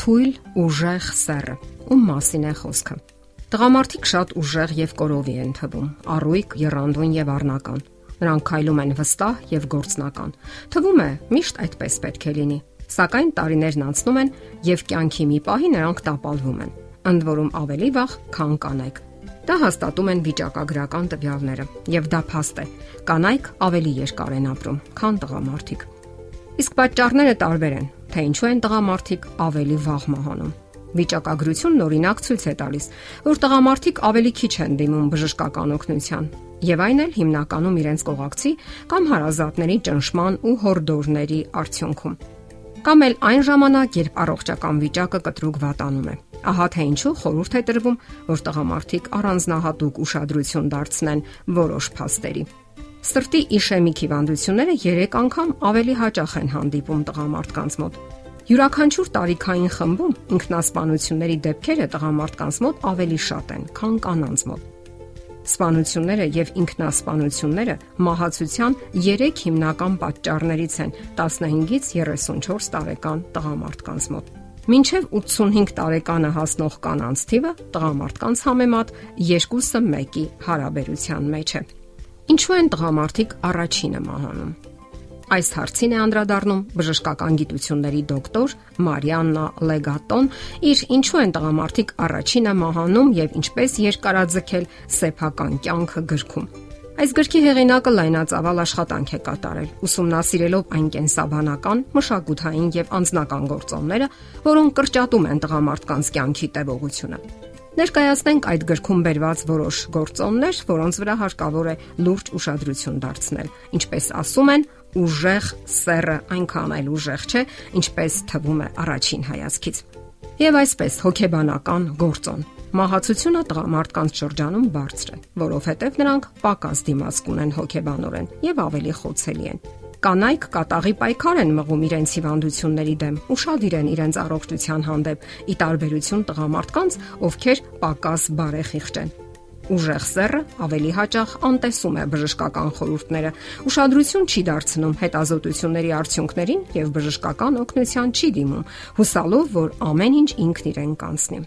Թույլ ուժեղ սեռը։ Ում մասին է խոսքը։ Տղամարդիկ շատ ուժեղ եւ կորովի են թվում, առույգ, երանդուն եւ առնական։ Նրանք քայլում են վստահ եւ գործնական։ Թվում է միշտ այդպես պետք է լինի։ Սակայն տարիներն անցնում են եւ կյանքի մի պահի նրանք տապալվում են։ Ընդ որում ավելի վաղ, քան կանայք։ Դա հաստատում են վիճակագրական տվյալները, եւ դա փաստ է։ Կանայք ավելի երկար են ապրում, քան տղամարդիկ։ Իսկ պատճառները տարբեր են, թե ինչու են տղամարդիկ ավելի վաղ մահանում։ Վիճակագրությունն օրինակ ցույց է տալիս, որ տղամարդիկ ավելի քիչ են դիմում բժշկական օգնության, եւ այն էլ հիմնականում իրենց կողակցի կամ հարազատների ճնշման ու հորդորների արդյունքում։ Կամ էլ այն ժամանակ, երբ առողջական վիճակը կտրուկ վատանում է։ Ահա թե ինչու խորհուրդ է տրվում, որ տղամարդիկ առանձնահատուկ ուշադրություն դարձնեն որոշ փաստերի։ Սրտի իշեմիկ հիվանդությունները 3 անգամ ավելի հաճախ են հանդիպում տղամարդկանց մոտ։ Յուրաքանչյուր տարիքային խմբում ինքնասպանությունների դեպքերը տղամարդկանց մոտ ավելի շատ են, քան կանանց մոտ։ Սպանությունները եւ ինքնասպանությունները մահացության 3 հիմնական պատճառներից են 15-ից 34 տարեկան տղամարդկանց մոտ։ Մինչև 85 տարեկանը հասնող կանանց թիվը տղամարդկանց համեմատ 2-ը 1-ի հարաբերության մեջ է։ Ինչու են տղամարդիկ առաջինը մահանում։ Այս հարցին է անդրադառնում բժշկական գիտությունների դոկտոր Մարիաննա Լեգատոն իր Ինչու են տղամարդիկ առաջինը մահանում եւ ինչպես երկարաձգել սեփական կյանքը գրքում։ Այս գրքի հեղինակը լայնածավալ աշխատանք է կատարել, ուսումնասիրելով այն կենսաբանական, մշակութային եւ անձնական գործոնները, որոնք կրճատում են տղամարդկանց կյանքի տևողությունը։ Ներկայացնենք այդ գրքում բերված որոշ գործոններ, որոնց վրա հարկավոր է լուրջ ուշադրություն դարձնել։ Ինչպես ասում են, ուժեղ սերը այնքան այլ ուժեղ չէ, ինչպես թվում է առաջին հայացքից։ Եվ այսպես հոգեբանական գործոն։ Մահացությունը տղամարդկանց շրջանում բարձր է, որովհետև նրանք պակաս դիմաց կունեն հոգեբանորեն եւ ավելի խոցելի են։ Կանայք կատաղի պայքար են մղում իրենց հիվանդությունների դեմ, ուրախadir են իրենց առողջության հանդեպ՝ ի տարբերություն տղամարդկանց, ովքեր պակաս բարեխիղճ են։ Ուժեղ սեռը ավելի հաճախ անտեսում է բժշկական խորհուրդները, ուշադրություն չի դարձնում հետազոտությունների արդյունքներին եւ բժշկական օգնության չի դիմում, հուսալով, որ ամեն ինչ ինքն իրեն կանցնի։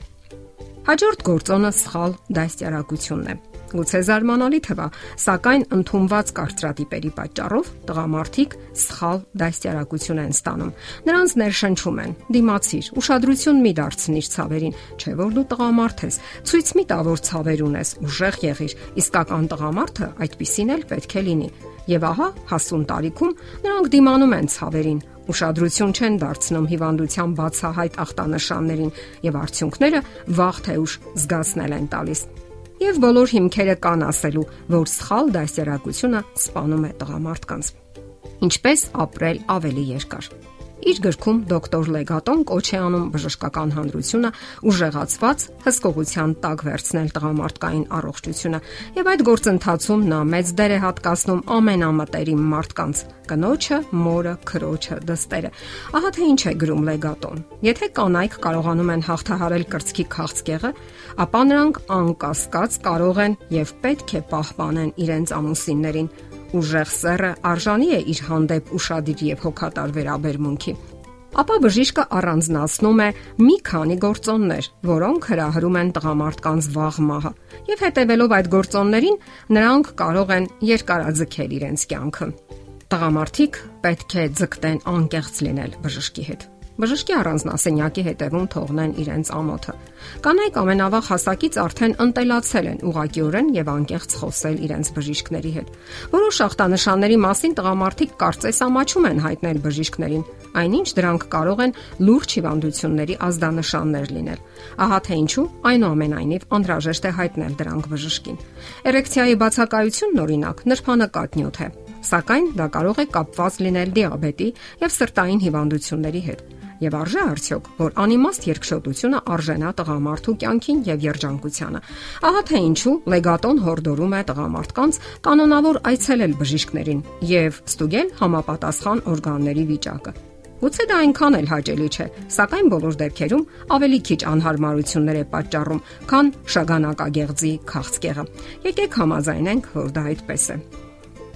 Հաջորդ գործոնը սխալ դաստիարակությունն է Գուցե զարմանալի թվա, սակայն ընդունված կարծրատիպերի պատճառով տղամարդիկ սխալ դաստիարակություն են ստանում։ Նրանց ներշնչում են. դիմացիր, ուշադրություն մի դարձնիր ցավերին, չէ որ դու տղամարդ ես, ցույց մի տա որ ցավեր ունես, ուժեղ եղիր։ Իսկական տղամարդը այդպիսին էլ պետք է լինի։ Եվ ահա հասուն տարիքում նրանք դիմանում են ցավերին, ուշադրություն չեն դարձնում հիվանդության բացահայտ ախտանշաններին եւ արդյունքները վաղ թե ուշ զգացնել են տալիս եւ բոլոր հիմքերը կան ասելու, որ սխալ դասերակցությունը սպանում է տղամարդկանց։ Ինչպես ապրել ավելի երկար։ Իր գրքում դոկտոր Լեգատոն կոչ է անում բժշկական հանրությունը ուժեղացված հսկողության տակ վերցնել տղամարդկային առողջությունը եւ այդ գործընթացում նա մեծ դեր է հատկացնում ամենամտերիմ մարդկանց՝ կնոջը, մորը, քրոջը, դստերը։ Ահա թե ինչ է գրում Լեգատոն։ Եթե կանայք կարողանում են հաղթահարել կրծքի քաղցկեղը, ապա նրանք անկասկած կարող են եւ պետք է պահպանեն իրենց ամուսիններին ուժեղ սեռը արժանի է իր հանդեպ ուրախadir եւ հոգատար վերաբերմունքի ապա բժիշկը առանձնացնում է մի քանի գործոններ, որոնք հրահրում են տղամարդկանց վաղ մահը։ Եվ հետևելով այդ գործոններին, նրանք կարող են երկարաձգել իրենց կյանքը։ Տղամարդիկ պետք է ձգտեն անկեղծ լինել բժշկի հետ բժշկի առանձնասենյակի հետևում թողնեն իրենց ամոթը։ Կանայք ամենավաղ հասակից արդեն ընտելացել են ուղակիորեն եւ անկեղծ խոսել իրենց բժիշկների հետ։ Որոշ ախտանշանների մասին տղամարդիկ կարծես ամաչում են հայտնել բժիշկներին, այնինչ դրանք կարող են լուրջ հիվանդությունների ազդանշաններ լինել։ Ահա թե ինչու այնուամենայնիվ անհրաժեշտ է հայտնել դրանք բժշկին։ Էրեկցիայի բացակայությունն օրինակ նրբանկատ նյութ է, սակայն դա կարող է կապված լինել դիաբետի եւ սրտային հիվանդությունների հետ Եվ արժե արդյոք, որ անիմաստ երկշոտությունը արժենա տղամարդու կյանքին եւ երջանկությանը։ Ահա թե ինչու լեգատոն հորդորում է տղամարդկանց կանոնավոր այցելել բժիշկներին եւ ստուգել համապատասխան օրգանների վիճակը։ Գուցե դա այնքան էլ հաճելի չէ, սակայն բոլոր դեպքերում ավելի քիչ անհարմարություններ է պատճառում, քան շագանակագեղձի քաղցկեղը։ Եկեք համաձայնենք, որ դա այդպես է։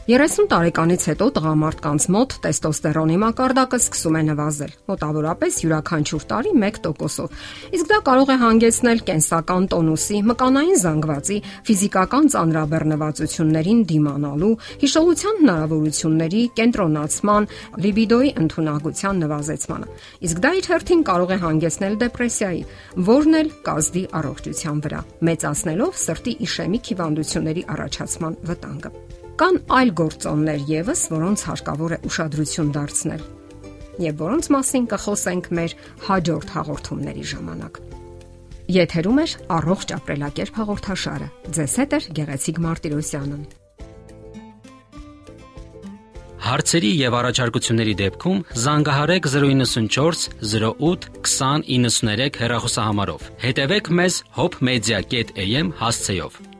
30 տարեկանից հետո տղամարդկանց մոտ տեստոստերոնի մակարդակը սկսում է նվազել, մոտավորապես յուրաքանչյուր տարի 1%-ով։ Իսկ դա կարող է հանգեցնել կենսական տոնուսի, մկանային զանգվածի, ֆիզիկական ծանրաբեռնվածություններին դիմանալու, հիշողության հնարավորությունների կենտրոնացման, լիբիդոյի ընդունակության նվազեցմանը։ Իսկ դա իր հերթին կարող է հանգեցնել դեպրեսիայի, որն էլ կազդի առողջության վրա, մեծացնելով սրտի իշեմիկ հիվանդությունների առաջացման վտանգը։ Կան այլ գործոններ եւս, որոնց հարկավոր է ուշադրություն դարձնել եւ որոնց մասին կխոսենք մեր հաջորդ հաղորդումների ժամանակ։ Եթերում է առողջ ապրելակերպ հաղորդաշարը։ Ձեզ հետ է Գեղեցիկ Մարտիրոսյանը։ Հարցերի եւ առաջարկությունների դեպքում զանգահարեք 094 08 2093 հեռախոսահամարով։ Հետևեք մեզ hopmedia.am հասցեով։